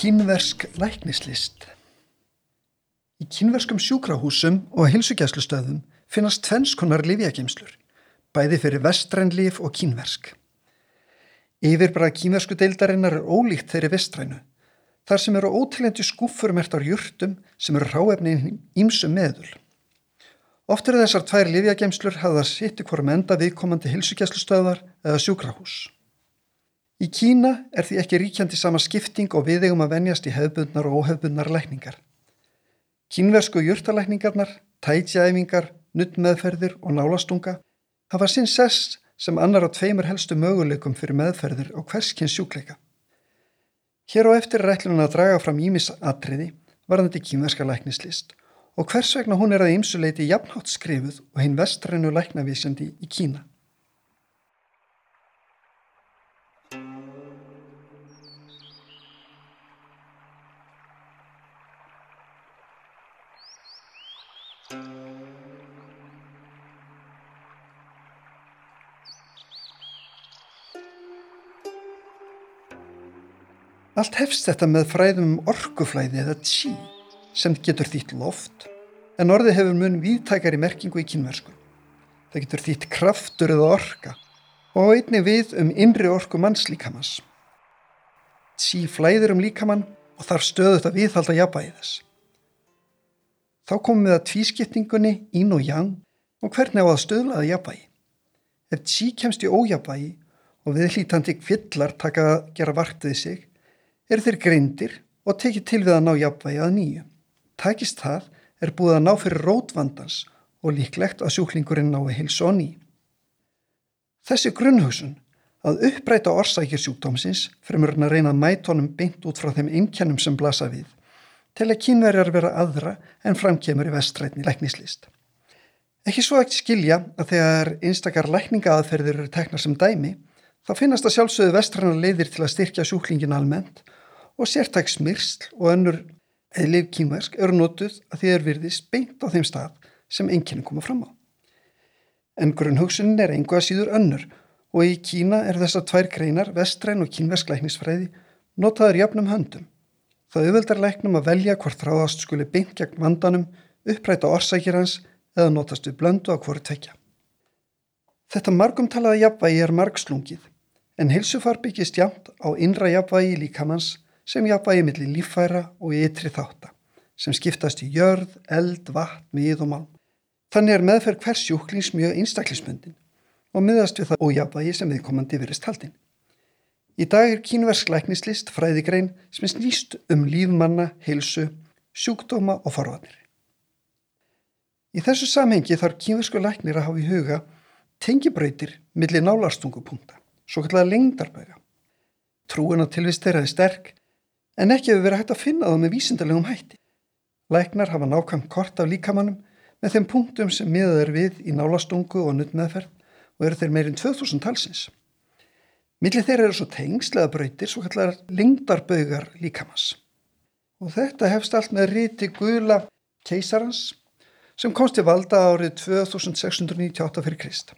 Kínversk læknislist Í kínverskum sjúkrahúsum og hilsugjæslustöðum finnast tvennskonar livjageimslur, bæði fyrir vestrænlif og kínversk. Yfirbara kínversku deildarinnar er ólíkt þeirri vestrænu, þar sem eru ótilendi skúfur mertar júrtum sem eru ráefnin ímsu meðul. Oft eru þessar tvær livjageimslur hafða sitt í hvorm enda viðkomandi hilsugjæslustöðar eða sjúkrahús. Í Kína er því ekki ríkjandi sama skipting og viðegum að venjast í hefbundnar og óhefbundnar lækningar. Kínversku júrtalækningarnar, tætjaæfingar, nuttmeðferðir og nálastunga hafa sinn sess sem annar á tveimur helstu möguleikum fyrir meðferðir og hverskins sjúkleika. Hér á eftir er ætlunum að draga fram ímisatriði varðandi kínverska læknislist og hvers vegna hún er að ymsuleiti jafnhátt skrifuð og hinn vestrænu læknavísjandi í Kína. Allt hefst þetta með fræðum um orkuflæði eða tí sem getur þýtt loft en orði hefur mun viðtækari merkingu í kynversku. Það getur þýtt kraftur eða orka og einni við um innri orku mannslíkamans. Tí flæðir um líkamann og þarf stöðut að viðhalda jafnbæði þess. Þá komum við að tvískiptingunni ín og jang og hvernig á að stöðlaða jafnbæði. Ef tí kemst í ójafnbæði og viðlítandi kvillar taka að gera vart við sig er þeir greindir og tekið til við að ná jafnvægi að nýju. Takist það er búið að ná fyrir rótvandans og líklegt að sjúklingurinn nái hils og ný. Þessi grunnhugsun að uppræta orsækir sjúkdómsins fremur hann að reyna að mæta honum beint út frá þeim einkennum sem blasa við til að kínverjar vera aðra en framkemur í vestrætni læknislist. Ekki svo ekki skilja að þegar einstakar lækningaaðferðir eru teknar sem dæmi þá finnast að sjálfsögðu vestræna leiðir til að styrkja sjúklingin almennt og sértæk smyrsl og önnur eðlif kínversk eru notuð að því er virðist beint á þeim stað sem enginn koma fram á. En grunnhugsunin er einhvað síður önnur og í Kína er þessar tvær greinar, vestræn og kínversk læknisfræði, notaður jafnum höndum. Það auðveldar læknum að velja hvort ráðast skuli beint gegn vandanum, uppræta orsækir hans eða notast við blöndu á hverju tvekja. Þetta margumtalaða jafnvægi er margslungið, en hilsufar byggist jafnt á innra jafnvægi líkamanns sem jafnvægi millir líffæra og ytri þáttar sem skiptast í jörð, eld, vatn, mið og málm. Þannig er meðferð hvers sjúklings mjög einstaklismöndin og miðast við það ójafnvægi sem viðkomandi verist haldinn. Í dag er kínversk læknislist fræðigrein sem er snýst um lífmanna, heilsu, sjúkdóma og forvarnir. Í þessu samhengi þarf kínversku læknir að hafa í huga tengibröytir millir nálarstungupunkta, svo kallega lengdarböga. Trúin á tilvist þeirra er sterk en ekki hefur verið hægt að finna það með vísindarlegum hætti. Læknar hafa nákvæmt kort af líkamannum með þeim punktum sem miðað er við í nálastungu og nuttmeðferð og eru þeir meirinn 2000 talsins. Millir þeir eru svo tengslega bröytir svo kallar lengdarbögar líkamanns. Og þetta hefst allt með ríti gula keisarans sem komst til valda árið 2698 fyrir Krist.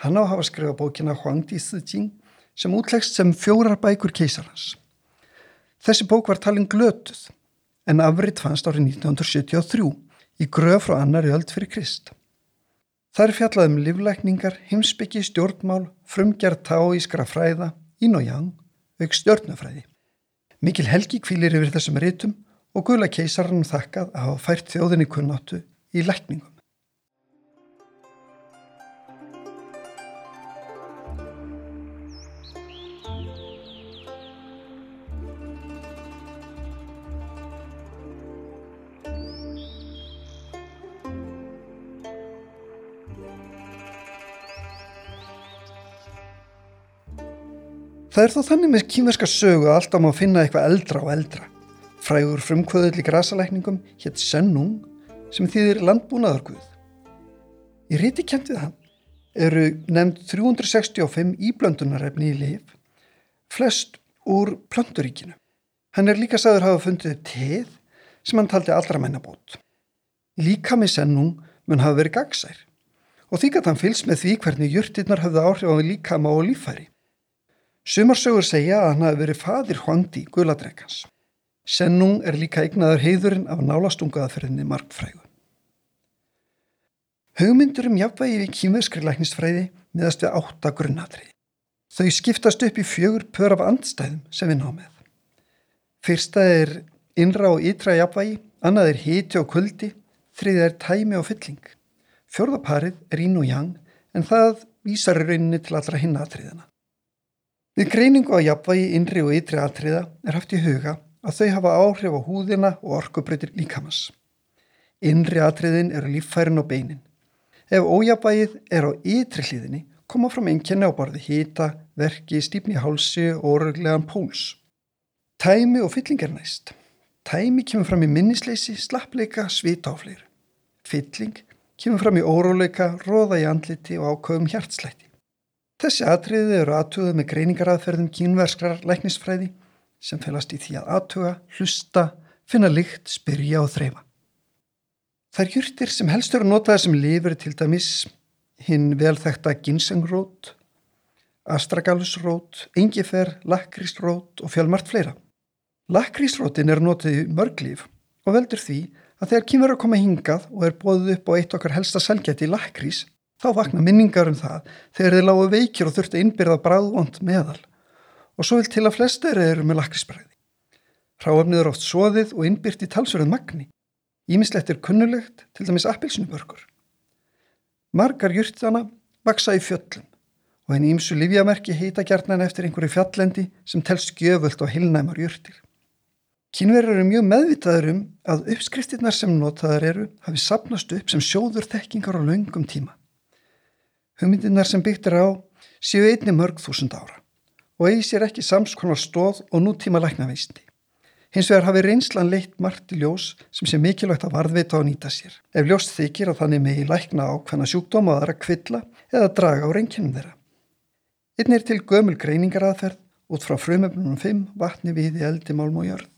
Hann á hafa skrifað bókina Huangdi Sijing sem útlegst sem fjórar bækur keisarans. Þessi bók var talin glötuð en afrið fannst árið 1973 í gröf frá annari öld fyrir Krist. Það er fjallað um livlækningar, heimsbyggi, stjórnmál, frumgerð táískra fræða, ín og jang, auk stjórnufræði. Mikil helgi kvílir yfir þessum rítum og gula keisarinn þakkað að hafa fært þjóðinni kunnáttu í lækningum. Það er þó þannig með kýmverska sögu að alltaf má finna eitthvað eldra og eldra. Frægur frumkvöðull í grasalækningum hétt Sennung sem þýðir landbúnaðarkuð. Í ríti kent við hann eru nefnd 365 íblöndunarefni í lif, flest úr plönduríkinu. Hann er líka sagður hafa fundið teð sem hann taldi allra menna bót. Líka með Sennung mun hafa verið gagsær og því að hann fylgst með því hvernig jörtirnar hafði áhrif á líkama og lífæri. Sumarsögur segja að hann hafi verið fadir Huangdi guladreikans. Sennung er líka eignaður heiðurinn af nálastungaðaferðinni markfrægu. Hugmyndur um jafnvægi við kýmverskri læknistfræði miðast við átta grunnatrið. Þau skiptast upp í fjögur pör af andstæðum sem við náum með. Fyrsta er innra og ytra jafnvægi, annað er hiti og kuldi, þriðið er tæmi og fylling. Fjörðaparið er ín og jang en það vísar rauninni til allra hinna atriðina. Við greiningu á jafnvægi innri og ytri atriða er haft í huga að þau hafa áhrif á húðina og orkubreytir líkamans. Innri atriðin eru líffærin og beinin. Ef ójabægið er á ytri hlýðinni koma fram einnkjörni á borði hýta, verki, stípni hálsi og orðlegan púls. Tæmi og fylling er næst. Tæmi kemur fram í minnisleysi, slappleika, svita og fleiri. Fylling kemur fram í óróleika, róða í andliti og ákvöðum hjartslætti. Þessi atriði eru aðtugað með greiningaraðferðum kínverskrar læknisfræði sem felast í því að aðtuga, hlusta, finna lykt, spyrja og þreyfa. Þær júrtir sem helst eru notaði sem lifur til dæmis hinn velþekta ginsengrót, astragalusrót, engifer, lakrísrót og fjálmart fleira. Lakrísrótin er notið í mörglíf og veldur því að þegar að koma hingað og er bóðið upp á eitt okkar helsta selgæti lakrís, þá vakna minningar um það þegar þeir lágu veikir og þurftu innbyrða bráðvond meðal og svo vil til að flesta eru með lakrísbræði. Hráöfnið er oft soðið og innbyrt í talsverðin magni. Ímislegt er kunnulegt, til dæmis appilsnubörgur. Margar júrtana vaksa í fjöllum og henni ímsu livjamerki heita gjarnan eftir einhverju fjallendi sem telst gjöfult og hilnæmar júrtir. Kínverður eru mjög meðvitaður um að uppskriftirnar sem notaðar eru hafi sapnast upp sem sjóður þekkingar á laungum tíma. Hugmyndirnar sem byggtir á séu einni mörg þúsund ára og eigi sér ekki samskonar stóð og nútíma læknaveisndi. Hins vegar hafi reynslan leitt margt í ljós sem sé mikilvægt að varðveita og nýta sér. Ef ljós þykir að þannig megi lækna á hvenna sjúkdóma að það er að kvilla eða draga á reynkjönum þeirra. Einn er til gömul greiningaraðferð út frá frumöfnunum 5 vatni við í eldi málm og jörð.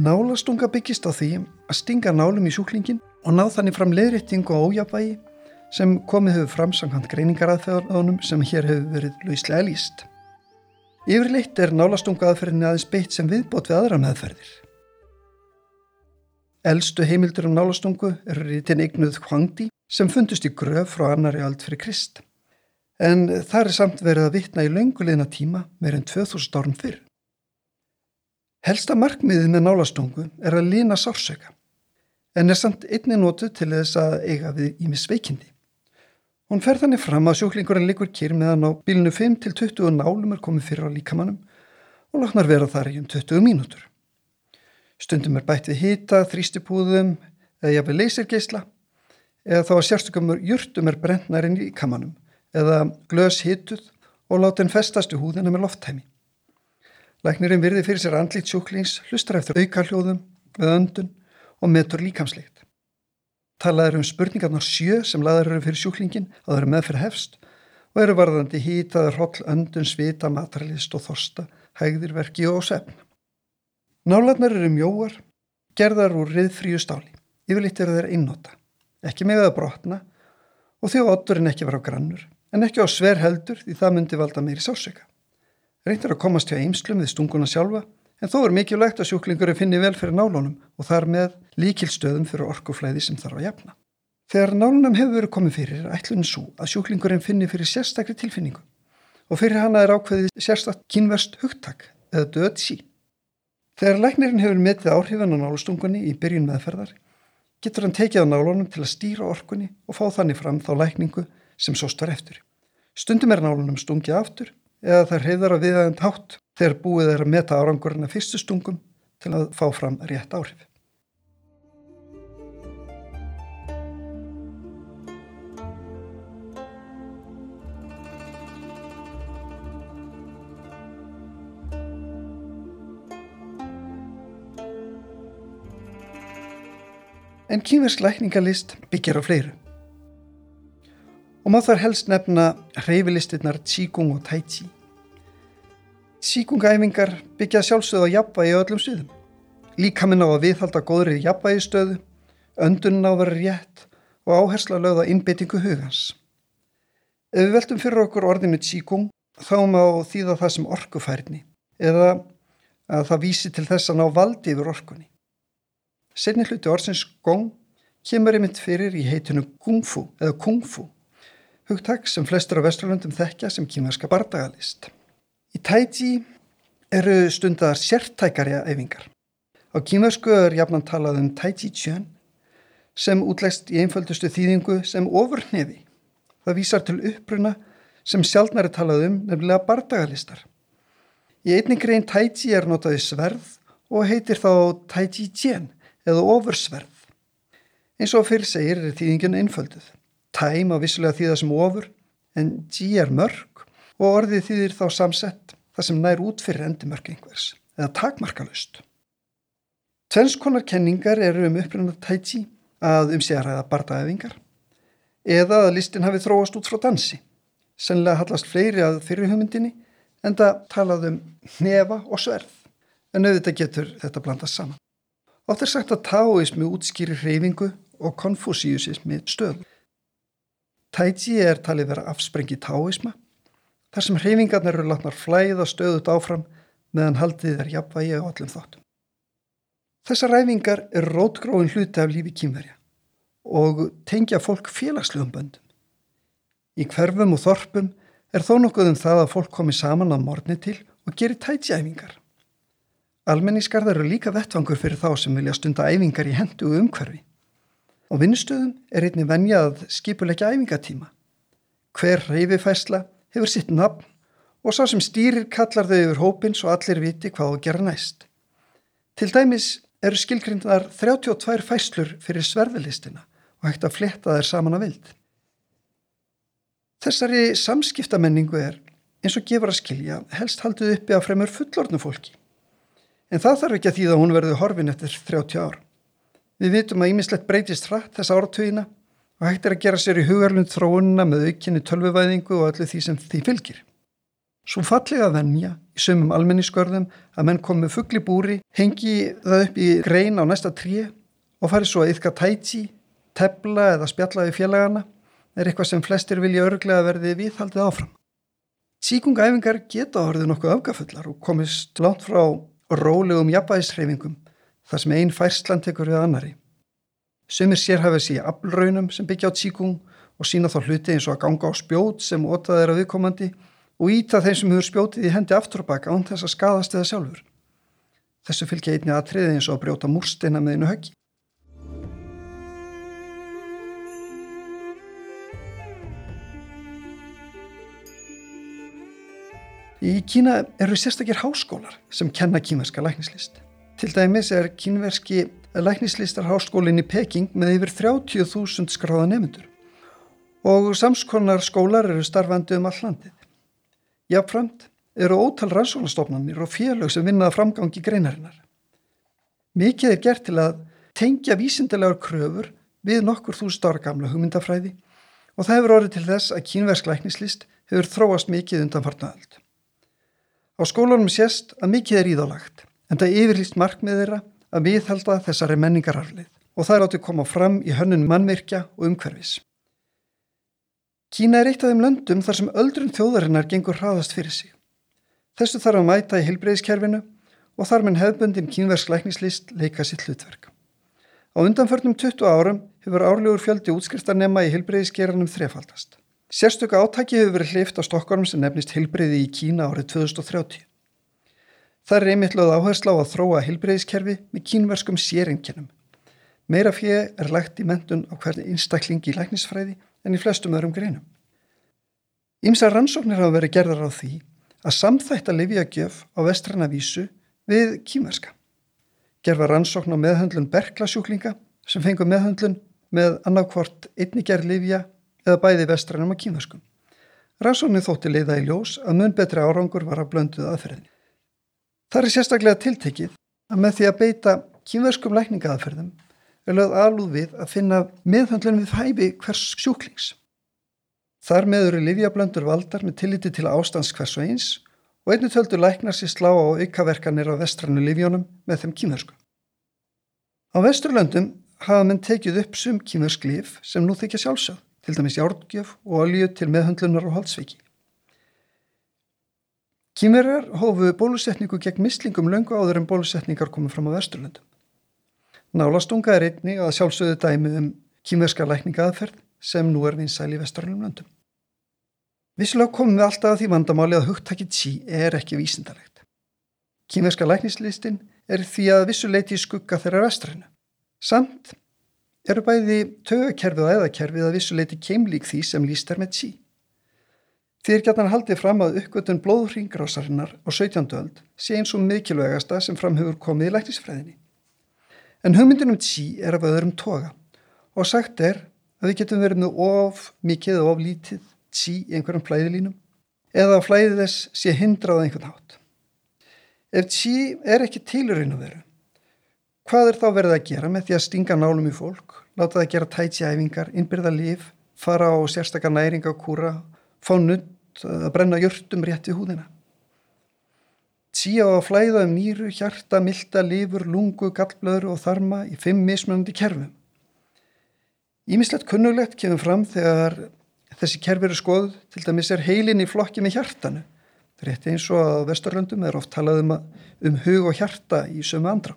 Nálastunga byggist á því að stinga nálum í sjúklingin og ná þannig fram leðréttingu og ójabægi sem komið hefur fram samkvæmt greiningaraðferðunum sem hér hefur verið lauslega líst. Yfirleitt er nálastunga aðferðinni aðeins beitt sem viðbót við aðra meðferðir. Elstu heimildur um nálastungu eru rítin eignuð hvangdi sem fundust í gröf frá annari ald fyrir Krist. En það er samt verið að vitna í löngulegna tíma meir en 2000 árum fyrr. Helsta markmiðið með nálastungu er að lína sársöka en er samt einni nótu til þess að eiga við ímis veikindi. Hún fer þannig fram að sjóklingurinn likur kýr meðan á bílinu 5-20 nálum er komið fyrir á líkamannum og laknar vera þar í um 20 mínútur. Stundum er bætt við hýta, þrýstipúðum eða jafnveg leysirgeisla eða þá að sérstökumur júrtum er brentnarinn í líkamannum eða glös hýtuð og láta henn festast í húðina með lofthæmi. Læknirinn virði fyrir sér andlít sjúklings, hlustar eftir aukarhljóðum, við öndun og metur líkamsleikt. Talað er um spurningarnar sjö sem laðar eru fyrir sjúklingin að það eru meðferð hefst og eru varðandi hýtaður holl, öndun, svita, matarlist og þorsta, hægðir, verki og sefn. Nálarnar eru mjóar, gerðar úr riðfríu stáli. Yfirleitt eru þeir einnota, ekki með að brotna og því á otturinn ekki vera á grannur, en ekki á sver heldur því það myndi valda meiri sásöka. Reyndar að komast hjá eimslum við stunguna sjálfa en þó er mikilvægt að sjúklingurinn finni vel fyrir nálunum og þar með líkilstöðum fyrir orkuflæði sem þarf að jafna. Þegar nálunum hefur verið komið fyrir er ætlunum svo að sjúklingurinn finni fyrir sérstakri tilfinningu og fyrir hana er ákveðið sérstakkt kynverst hugtak eða döð sí. Þegar læknirinn hefur metið áhrifan á nálustungunni í byrjun meðferðar getur hann tekið á nálunum til að stýra orkunni og fá þannig fram þá lækningu sem sóst var eftir. Stundum er nálunum stungið aftur eða það reyðar að viðaðend hátt þegar búið er að meta árangurinn af fyrstu stungum til að fá fram rétt áhrif. En kýmversk lækningalist byggjar á fleiru og má þar helst nefna hreyfilistinnar Qigong og Tai Chi. Qigong-æfingar byggja sjálfsögð á jafnvægi á öllum sviðum. Líka minn á að viðhalda góðrið jafnvægistöðu, öndunna á að vera rétt og áhersla lögða innbyttingu hugans. Ef við veltum fyrir okkur orðinu Qigong þá má þýða það sem orkufærni eða að það vísi til þess að ná valdi yfir orkunni. Senni hluti orðsins Gong kemur einmitt fyrir í heitinu Kung Fu eða Kung Fu, hugtak sem flestur á Vesturlundum þekkja sem kýmarska bardagalist. Í Chi eru stundar sértækarja eyfingar. Á kýmarsku er jafnan talað um Chi Chuan sem útlæst í einföldustu þýðingu sem ofurnefi. Það vísar til uppruna sem sjálfnari talað um nefnilega bardagalistar. Í einnig grein Chi er notaði sverð og heitir þá Chi Chien eða ofursverð. Eins og fyrir segir er þýðingin einfölduð. Tæm á vissulega þýða sem ofur en G er mörg og orðið þýðir þá samsett það sem nær út fyrir endimörk einhvers eða takmarkalust. Tvennskonar kenningar eru um upprænda tæti að um sig að ræða bardaæfingar eða að listin hafi þróast út frá dansi. Sennilega hallast fleiri að fyrir hugmyndinni en það talað um nefa og sverð en auðvitað getur þetta blandast saman. Ótt er sagt að taoismi útskýri hreyfingu og konfúsíusismi stöðu. Taiji er talið vera afsprengi taoisma þar sem hreyfingarnir eru látnar flæða stöðut áfram meðan haldið er jafnvægi á allum þáttum. Þessar ræfingar er rótgróin hluti af lífi kýmverja og tengja fólk félagslegum böndum. Í hverfum og þorpum er þó nokkuð um það að fólk komi saman að morni til og geri tætjæfingar. Almenningskarðar eru líka vettvangur fyrir þá sem vilja stunda æfingar í hendu og umhverfi. Á vinnustöðum er einnig venja að skipuleggja æfingatíma. Hver reyfifærsla hefur sitt nafn og sá sem stýrir kallar þau yfir hópin svo allir viti hvað að gera næst. Til dæmis eru skilgrindar 32 fæslur fyrir sverðilistina og hægt að fletta þær saman að vild. Þessari samskiptamenningu er, eins og gefur að skilja, helst haldið uppi af fremur fullornu fólki. En það þarf ekki að því að hún verði horfin eftir 30 ár. Við vitum að ímislegt breytist hratt þessa áratugina og hægt er að gera sér í hugarlund þróunina með aukinni tölvuvæðingu og öllu því sem því fylgir. Svo fallega vennja í sömum almenningskörðum að menn komi fuggli búri, hengi það upp í grein á næsta tríu og fari svo að yfka tæti, tebla eða spjalla í félagana er eitthvað sem flestir vilja örglega verði viðhaldið áfram. Síkungæfingar geta orðið nokkuð afgafullar og komist langt frá rólegum jafnvægisreifingum þar sem einn færslan tekur við annari. Sumir sérhafið sér aflraunum sem byggja á tíkung og sína þá hluti eins og að ganga á spjót sem ótað er að viðkomandi og íta þeim sem hefur spjótið í hendi aftur og baka án þess að skadast eða sjálfur. Þessu fylgja einni aðtriði eins og að brjóta múrsteina með einu höggi. Í Kína eru sérstakir háskólar sem kenna kímerska læknislist. Til dæmis er kynverski læknislistarháskólinn í Peking með yfir 30.000 skráða nefndur og samskonar skólar eru starfandi um all landið. Jáfnframt eru ótal rannsóknastofnanir og félög sem vinnaða framgangi greinarinnar. Mikið er gert til að tengja vísindilegar kröfur við nokkur þúsund ára gamla hugmyndafræði og það hefur orðið til þess að kínversk læknislist hefur þróast mikið undan farnaðald. Á skólanum sést að mikið er íðálagt en það yfirlýst markmið þeirra að viðhalda þessari menningararlið og það er áttið að koma fram í hönnun mannvirkja og umhverfis. Kína er eitt af þeim löndum þar sem öldrun þjóðarinnar gengur hraðast fyrir sig. Þessu þarf að mæta í hilbreyðiskerfinu og þar með hefbundin kínversk læknislist leika sitt hlutverk. Á undanförnum 20 árum hefur árlegur fjöldi útskriftarnema í hilbreyðiskeranum þrefaldast. Sérstöku átaki hefur verið hlift á Stokkórnum sem nefnist hilbreyði í Kína árið 2030. Það er einmitt lögð áherslu á að þróa hilbreyðiskerfi með kínverskum sérengjönum. Meira fyrir er lagt í mentun á hvernig einstaklingi í læknisfræði en í flestum öðrum greinum. Ímsa rannsóknir hafa verið gerðar á því að samþætta livjagjöf á vestræna vísu við kínverska. Gerfa rannsókn á meðhöndlun berglasjúklinga sem fengur meðhöndlun með annarkvort einni gerð livja eða bæði vestrænum og kínverskum. Rannsóknir þótti leiða í ljós að mun betri árangur var að blönduð aðferðinni. Það er sérstaklega tiltekið að með því að beita kynverskum lækningaðaferðum er lögð alúð við að finna meðhandlunum við hæfi hvers sjúklings. Þar með eru livjablöndur valdar með tilliti til ástands hvers og eins og einnig töldu læknar sér slá á aukaverkanir á vestrannu livjónum með þeim kynversku. Á vesturlöndum hafa menn tekið upp sum kýmversk lif sem nú þykja sjálfsögð, til dæmis járgjöf og olju til meðhundlunar og halsveiki. Kýmverjar hófu bólusetningu gegn mislingum löngu áður en bólusetningar komið fram á Vesturlundum. Nálastunga er einni að sjálfsögðu dæmi um kýmverska lækninga aðferð sem nú er vinsæl í Vesturlundum löndum. Vissilega komum við alltaf að því vandamáli að hugtakit sí er ekki vísindarlegt. Kýmverska læknislistin er því að vissuleiti skugga þeirra vestrænu. Samt eru bæði tögakerfið og eðakerfið að vissuleiti keimlík því sem líst er með sí. Er gætan haldið fram að uppgötun blóðringrásarinnar á 17. öld sé eins og mikilvægasta sem framhefur komið í læknisfræðinni. En hugmyndin um sí er af öðrum toga og sagt er að við getum verið með of mikið og of lítið sí í einhverjum flæðilínum eða að flæðið þess sé hindrað einhvern hátt. Ef tí er ekki tilurinn að vera, hvað er þá verið að gera með því að stinga nálum í fólk, láta það gera tætjæfingar, innbyrða líf, fara á sérstakar næringa og kúra, fá nutt, að brenna jörtum rétt við húðina? Tí á að flæða um nýru, hjarta, milda, lifur, lungu, gallblöður og þarma í fimm mismunandi kerfum. Ímislegt kunnulegt kemur fram þegar þessi kerfi eru skoð, til dæmis er heilin í flokki með hjartanu Rétt eins og að Vesturlöndum er oft talað um, um hug og hjarta í sömu andra.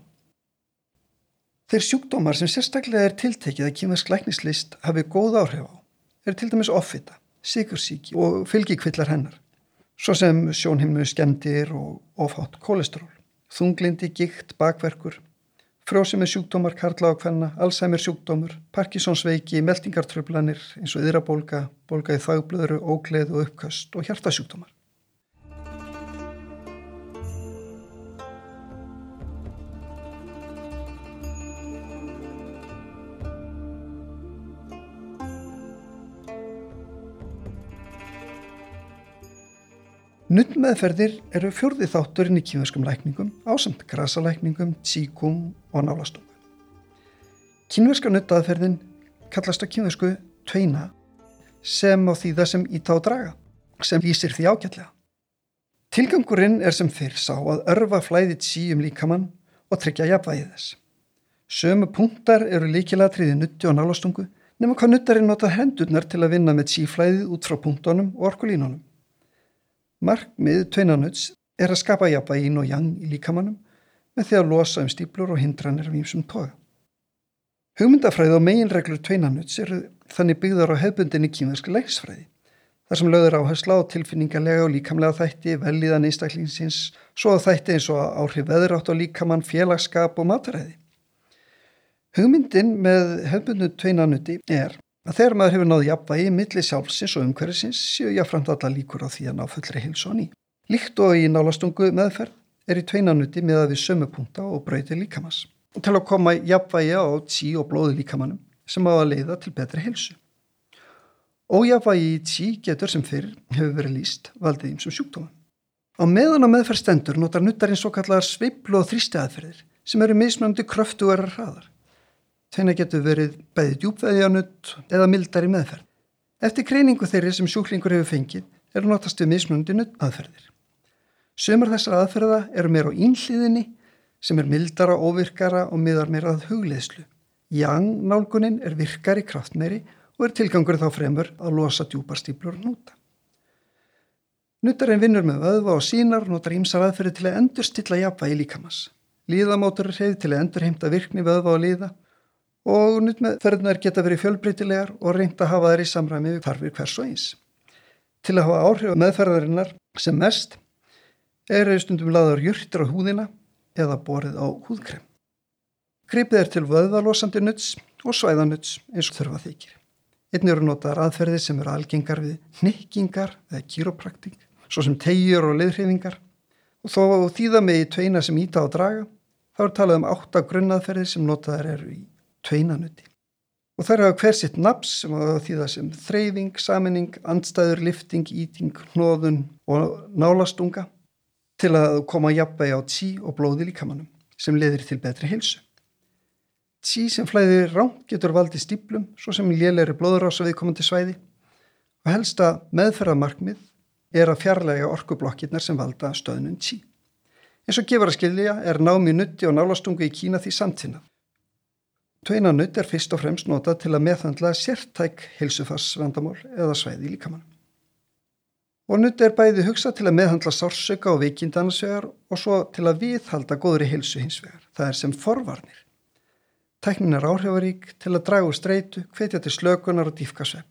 Þeir sjúkdómar sem sérstaklega er tiltekið að kýmversk læknislist hafi góð áhrif á er til dæmis offita, sigursíki og fylgikvillar hennar, svo sem sjónhimmu skemdir og ofhátt kólestról, þunglindi, gikt, bakverkur, frjósimi sjúkdómar, hvenna, Alzheimer sjúkdómur, Parkinsonsveiki, meldingartröflanir eins og yðrabólga, bólga í þagblöðru, ógleð og uppkast og hjartasjúkdómar. Nuttmeðferðir eru fjörði þátturinn í kynverskum lækningum ásamt grasalækningum, tíkum og nálastungu. Kynverska nuttaðferðin kallast á kynversku tveina sem á því það sem ítá draga, sem lýsir því ágætlega. Tilgangurinn er sem fyrr sá að örfa flæðið sí um líkamann og tryggja jafnvægið þess. Sömu punktar eru líkilatriði nutti og nálastungu nema hvað nuttarinn nota hendurnar til að vinna með síflæðið út frá punktunum og orkulínunum. Markmið tveinanuts er að skapa jafnvægi inn og jang í líkamannum með því að losa um stíplur og hindranir af ímsum toga. Hugmyndafræði og meginreglur tveinanuts eru þannig byggðar á hefbundinni kýmverski læksfræði þar sem löður áhersla á tilfinningarlega og líkamlega þætti, velíðan einstaklingsins, svo að þætti eins og áhrif veðrátt á líkamann, félagskap og mataræði. Hugmyndin með hefbundu tveinanuti er að þegar maður hefur náð jafnvægi millir sjálfsins og umhverfisins séu jáfnframt alla líkur á því að ná fullri hilsu á ný. Líkt og í nálastungu meðferð er í tveinanuti með að við sömupunkta og brauti líkamans og til að koma jafnvægi á tí og blóði líkamannum sem á að leiða til betri hilsu. Ójafvægi í tí getur sem fyrr hefur verið líst valdið ímsum sjúkdóma. Á meðan á meðferð stendur notar nuttarinn svo kallar sveiplu og þrýsti aðferðir sem eru mismöndi kröftugarar hraðar. Þeina getur verið bæði djúpveðjanutt eða mildar í meðferð. Eftir greiningu þeirri sem sjúklingur hefur fengið eru notast við mismunandi nutt aðferðir. Sumar þessar aðferða eru meira á ínliðinni sem er mildara, óvirkara og miðar meira að hugleðslu. Jang nálgunin er virkari kraftmeri og er tilgangur þá fremur að losa djúparstíplur og núta. Nuttarinn vinnur með vöðva og sínar notar ímsar aðferði til að endur stilla jafnvægi líkamans. Líðamótur er reyð til að endur heimta virkni vöðva og líða og nuttmeðferðnar geta verið fjölbreytilegar og reynda að hafa þær í samræmi við hvarfir hvers og eins. Til að hafa áhrif meðferðarinnar sem mest er stundum laður júrtir á húðina eða borið á húðkrem. Gripið er til vöðvalosandi nutts og svæðanuts eins og þurfa þykir. Einnig eru notaðar aðferði sem eru algengar við nikkingar eða kýropraktík, svo sem tegjur og leðhrifingar og þó þýða með í tveina sem íta á draga, þá er talað um átta grunnaðferði sem notaðar eru í tveinanuti. Og þær hafa hver sitt naps sem því það sem þreyfing, saminning, andstæður, lifting, íting, hnóðun og nálastunga til að koma jafnvegi á tí og blóði líkamannum sem leðir til betri hilsu. Tí sem flæðir rám getur valdið stíplum svo sem lélæri blóðurása viðkomandi svæði og helsta meðferðamarkmið er að fjarlæga orkublokkirnar sem valda stöðnum tí. En svo gefur að skilja er námi nutti og nálastungu í Kína því samtinnað. Tveinanutt er fyrst og fremst notað til að meðhandla sértæk heilsufarsvandamál eða svæði líkamann. Og nutt er bæði hugsað til að meðhandla sársöka og veikindansvegar og svo til að viðhalda góðri heilsu hinsvegar. Það er sem forvarnir. Tæknin er áhrifarík til að draga úr streitu, hvetja til slökunar og dýfkasvepp.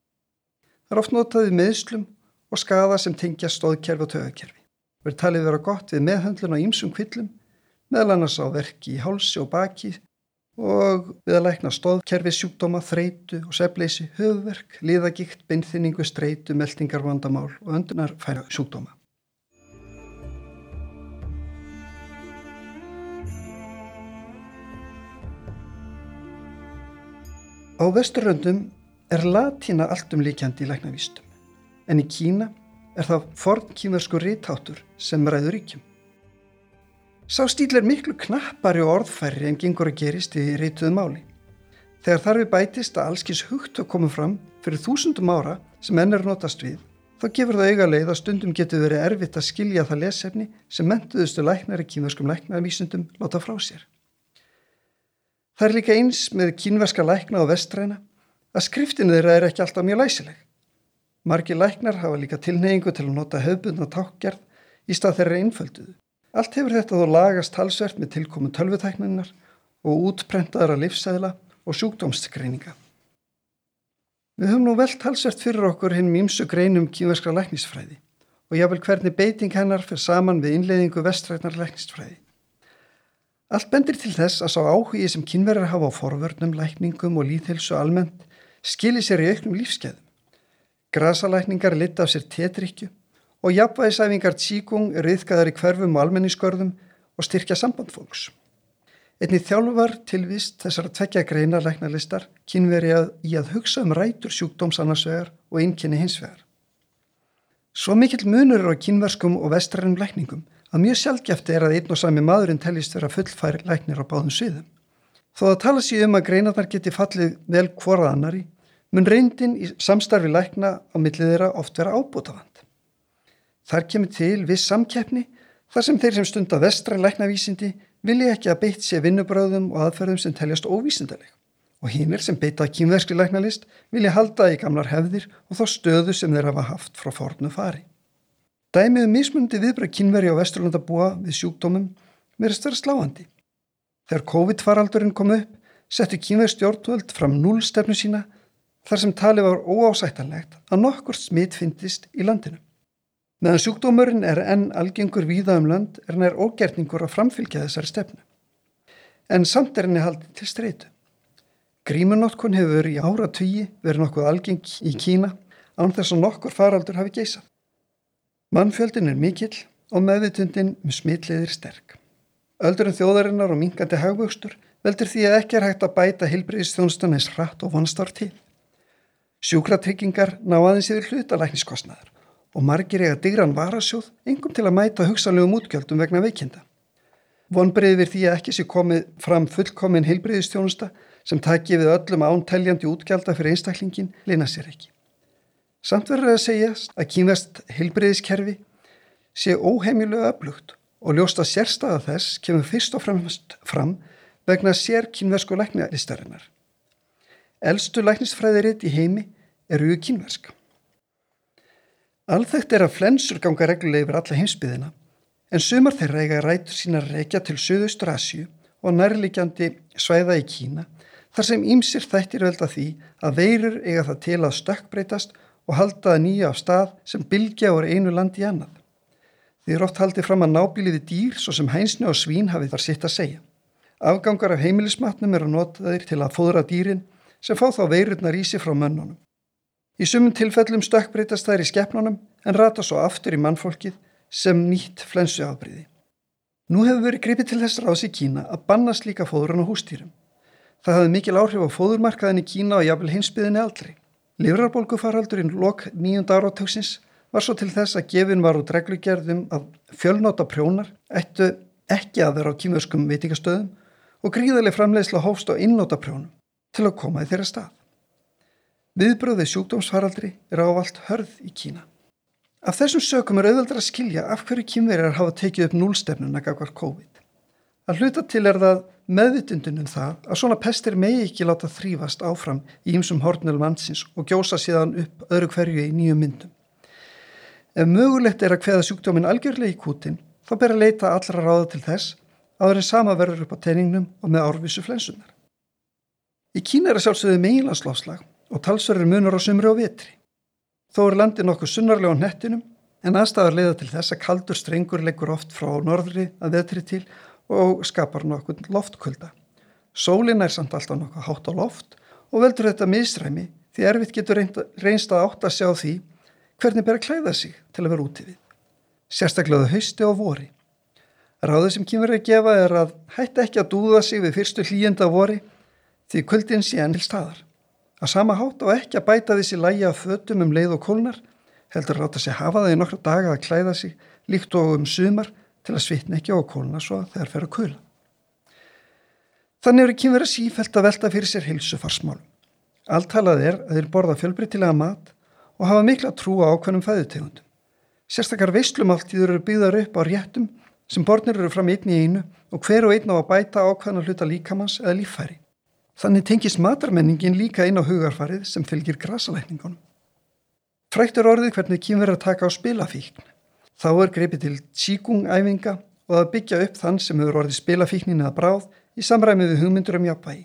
Það er oft notaðið meðslum og skada sem tengja stóðkerfi og tögakerfi. Verð talið vera gott við meðhandlun á ýmsum kvillum, meðal annars á verki í hálsi og baki og við að lækna stóðkerfi sjúkdóma, þreitu og sefleysi, höfverk, liðagikt, beinþinningu, streitu, meldingarvandamál og öndunarfæra sjúkdóma. Á vesturröndum er latína alltum líkjandi í læknavístum, en í Kína er það forn kímersku rítáttur sem ræður ríkjum. Sá stíl er miklu knappari og orðfæri en gengur að gerist í rítuðu máli. Þegar þarfi bætist að allskins hugt að koma fram fyrir þúsundum ára sem enn er notast við, þá gefur það auga leið að stundum getur verið erfitt að skilja það lesefni sem mentuðustu læknari kímerskum læknavísundum láta frá sér. Það er líka eins með kínverska lækna og vestræna að skriftinu þeirra er ekki alltaf mjög læsileg. Margi læknar hafa líka tilneyingu til að nota höfbundna tákgerð í stað þeirra einfölduðu. Allt hefur þetta þó lagast halsvert með tilkomu tölvutækninnar og útprentaðara livsæðla og sjúkdómsgreininga. Við höfum nú velt halsvert fyrir okkur hinn mýmsu greinum kínverskra læknisfræði og jável hvernig beiting hennar fyrir saman við innleiðingu vestrætnar læknisfræði. Allt bendir til þess að sá áhugi sem kynverðar hafa á forvörnum, lækningum og líðhelsu almennt skilir sér í auknum lífskeiðum. Grasalækningar lita af sér tetrykju og jafnvægisæfingar tíkung er yfkaðar í hverfum og almenningskörðum og styrkja sambandfólks. Einni þjálfar tilvist þessar að tvekja greina læknarlistar kynveri að í að hugsa um rætur sjúkdóms annarsvegar og einnkenni hinsvegar. Svo mikill munur er á kynverskum og vestrænum lækningum að mjög sjálfgefti er að einn og sami maðurinn tellist vera fullfæri læknir á báðum sviðum. Þó að tala sér um að greinarnar geti fallið vel hvorað annari, mun reyndin í samstarfi lækna á millið þeirra oft vera ábútafand. Þar kemur til viss samkeppni þar sem þeir sem stunda vestra læknavísindi vilja ekki að beitt sér vinnubröðum og aðferðum sem teljast óvísindaleg og hínir sem beita kýmverskli læknalist vilja halda í gamlar hefðir og þá stöðu sem þeir hafa haft frá fornu fari. Dæmið um mismundi viðbröð kynveri á vesturlandabúa við sjúkdómum verðist vera sláandi. Þegar COVID-faraldurinn kom upp, settu kínverð stjórnvöld fram núlstefnu sína þar sem tali var óásættanlegt að nokkur smitt fyndist í landinu. Meðan sjúkdómurinn er enn algengur víða um land er nær ógerningur að framfylgja þessari stefnu. En samt er henni haldið til streitu. Grímunótkun hefur í ára tugi verið nokkuð algeng í Kína án þess að nokkur faraldur hafi geysað. Mannfjöldin er mikill og meðvitundin með smitleiðir sterk. Öldurinn þjóðarinnar og minkandi hagvöxtur veldur því að ekki er hægt að bæta hilbriðistjónustan eins hratt og vonstar til. Sjúkratryggingar ná aðeins yfir hlutalækniskostnaðar og margir eiga digran varasjóð engum til að mæta hugsanlegum útgjöldum vegna veikinda. Vonbreiði við því að ekki sé komið fram fullkomin hilbriðistjónusta sem taki við öllum ánteljandi útgjálda fyrir einstaklingin leina sér ekki. Samt verður að segja að kínvest hilbriðiskerfi sé óheimilu öflugt og ljósta sérstaða þess kemur fyrst og fremst fram vegna sér kynversku læknalistarinnar. Elstu læknisfræðiritt í heimi eru ju kynversk. Alþægt er að flensur ganga regluleg yfir alla heimsbyðina en sumar þeirra eiga rætur sína reykja til Suðaustur Asju og nærlegjandi svæða í Kína þar sem ímsir þættir velda því að veirur eiga það til að stökkbreytast og halda það nýja á stað sem bylgja úr einu landi í annað. Því er oft haldið fram að nábíliði dýr svo sem hænsni og svín hafið þar sitt að segja. Afgangar af heimilismatnum eru notaðir til að fóðra dýrin sem fá þá veirurnar í sig frá mönnunum. Í sumum tilfellum stökkbreytast þær í skeppnunum en rata svo aftur í mannfólkið sem nýtt flensu afbríði. Nú hefur verið gripið til þess ráðs í Kína að banna slíka fóðrun á hústýrum. Það hafði mikil áhrif á fóðurmarkaðin í Kína og jafnvel hinsbyðinni aldrei. Livrarbólgufaraldurinn lok nýjunda áratöksins var svo til þess að gefin var út reglugerðum að fjölnóta prjónar ættu ekki að vera á kýmjöskum veitingastöðum og gríðarlega framleiðsla hófst á innóta prjónum til að koma í þeirra stað. Viðbröðið sjúkdómsfaraldri er ávalt hörð í Kína. Af þessum sökum er auðvöldar að skilja af hverju kýmverjar hafa tekið upp núlstefnuna gagvar COVID. Að hluta til er það meðvitundunum það að svona pestir megi ekki láta þrýfast áfram í ymsum hornel mannsins og gjósa síðan upp öðru hverju í nýju myndum. Ef mögulegt er að hveða sjúkdóminn algjörlega í kútin, þá ber að leita allra ráða til þess að þeirri sama verður upp á teiningnum og með árvísu flensunar. Í Kína er að sjálfsögðu meginlandslofslag og talsverður munur á sumri og vetri. Þó er landi nokkuð sunnarlega á nettinum en aðstæðar leiða til þess að kaldur strengur leggur oft frá norðri að vetri til og skapar nokkuð loftkölda. Sólin er samt alltaf nokkuð hátt á loft og veldur þetta misræmi því erfitt getur reynst að átt að sjá því hvernig ber að klæða sig til að vera út í við. Sérstaklega hausti og vori. Ráðið sem kýmur að gefa er að hætta ekki að dúða sig við fyrstu hlýjenda vori því kvöldin sé enn til staðar. Að sama hátt og ekki að bæta þessi lægi af fötum um leið og kólnar heldur ráta sig hafa það í nokkra daga að klæða sig líkt og um sumar til að svitna ekki á kóluna svo þegar fer að kula. Þannig eru kynverið sífælt að velta fyrir sér hilsu farsmálum. Alltalað er að þeir borða fjölbreytilega mat og hafa mikla trú á ákveðnum fæðutegundum. Sérstakar veistlumáltíður eru byggðar upp á réttum sem borðnir eru fram einn í einu og hver og einn á að bæta ákveðna hluta líkamanns eða líffæri. Þannig tengist matarmenningin líka inn á hugarfarið sem fylgir grasalækningunum. Fræktur orðið hvernig kynverið að taka á spilafíkn. Þá er greipið til tíkungæfinga og að byggja upp þann sem hefur orðið spilafíknin eða bráð í samræmið við hugmyndur um jafnvægi.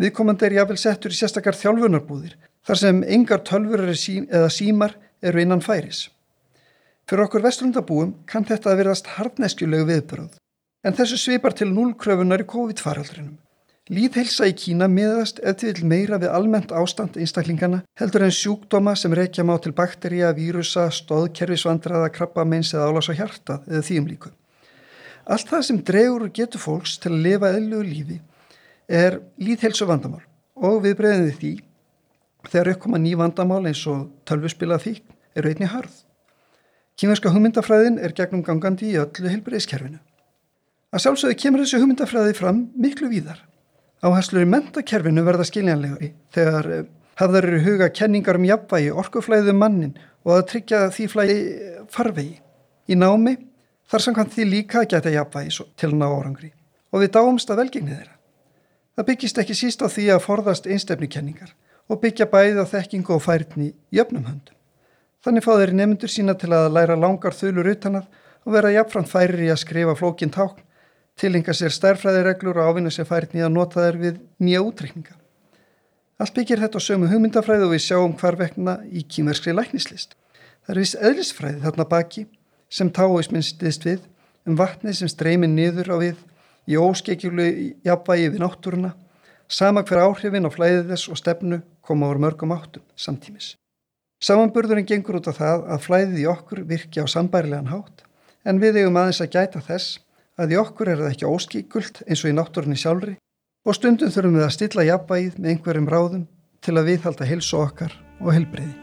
Viðkomandi er jáfnvel settur í sérstakar þjálfunarbúðir þar sem engar tölfur eða símar eru innan færis. Fyrir okkur vestlundabúum kann þetta að verðast hardneskjulegu viðbröð en þessu svipar til núlkröfunar í COVID-faraldrinum. Líðhelsa í Kína miðast eftir vil meira við almennt ástand einstaklingana heldur en sjúkdóma sem rekja má til bakteríja, vírusa, stóðkerfisvandraða, krabba, meins eða álás á hjarta eða þýjum líku. Allt það sem dregur og getur fólks til að lifa eðlugu lífi er líðhelsu vandamál og viðbreyðinni því þegar uppkoma ný vandamál eins og tölvuspilað þýk eru einni harð. Kímerska hugmyndafræðin er gegnum gangandi í öllu heilbreyðskerfinu. Að sjálfsögðu kemur þessu hugmyndafræði fram miklu víðar Áherslur í mentakerfinu verða skiljanlegari þegar eh, hafðar eru huga kenningar um jafnvægi, orkuflæðu um mannin og að tryggja því flæði farvegi. Í námi þar samkvæmt því líka að geta jafnvægi til ná árangri og við dáumst að velgengni þeirra. Það byggist ekki síst á því að forðast einstefni kenningar og byggja bæði á þekkingu og færni jöfnum höndum. Þannig fá þeirri nefndur sína til að læra langar þulur utanað og vera jafnframt færir í að skrifa flókin tákn tilenga sér stærfræðireglur og ávinna sér færni að nota þær við nýja útreikninga. Allt byggir þetta á sömu hugmyndafræði og við sjáum hvar vekna í kýmerskri læknislist. Það er viss eðlisfræði þarna baki sem táisminn stiðst við um vatnið sem streymir niður á við í óskekjulu jafnvægi við náttúruna, sama hver áhrifin á flæðið þess og stefnu koma ára mörgum áttum samtímis. Samanburðurinn gengur út á það að flæðið í okkur virki á sambærilegan hátt en við eigum aðeins að gæta þess að í okkur er það ekki óskíkult eins og í náttúrunni sjálfri og stundum þurfum við að stilla jafnvægið með einhverjum ráðum til að viðhalda hilsu okkar og helbreyði.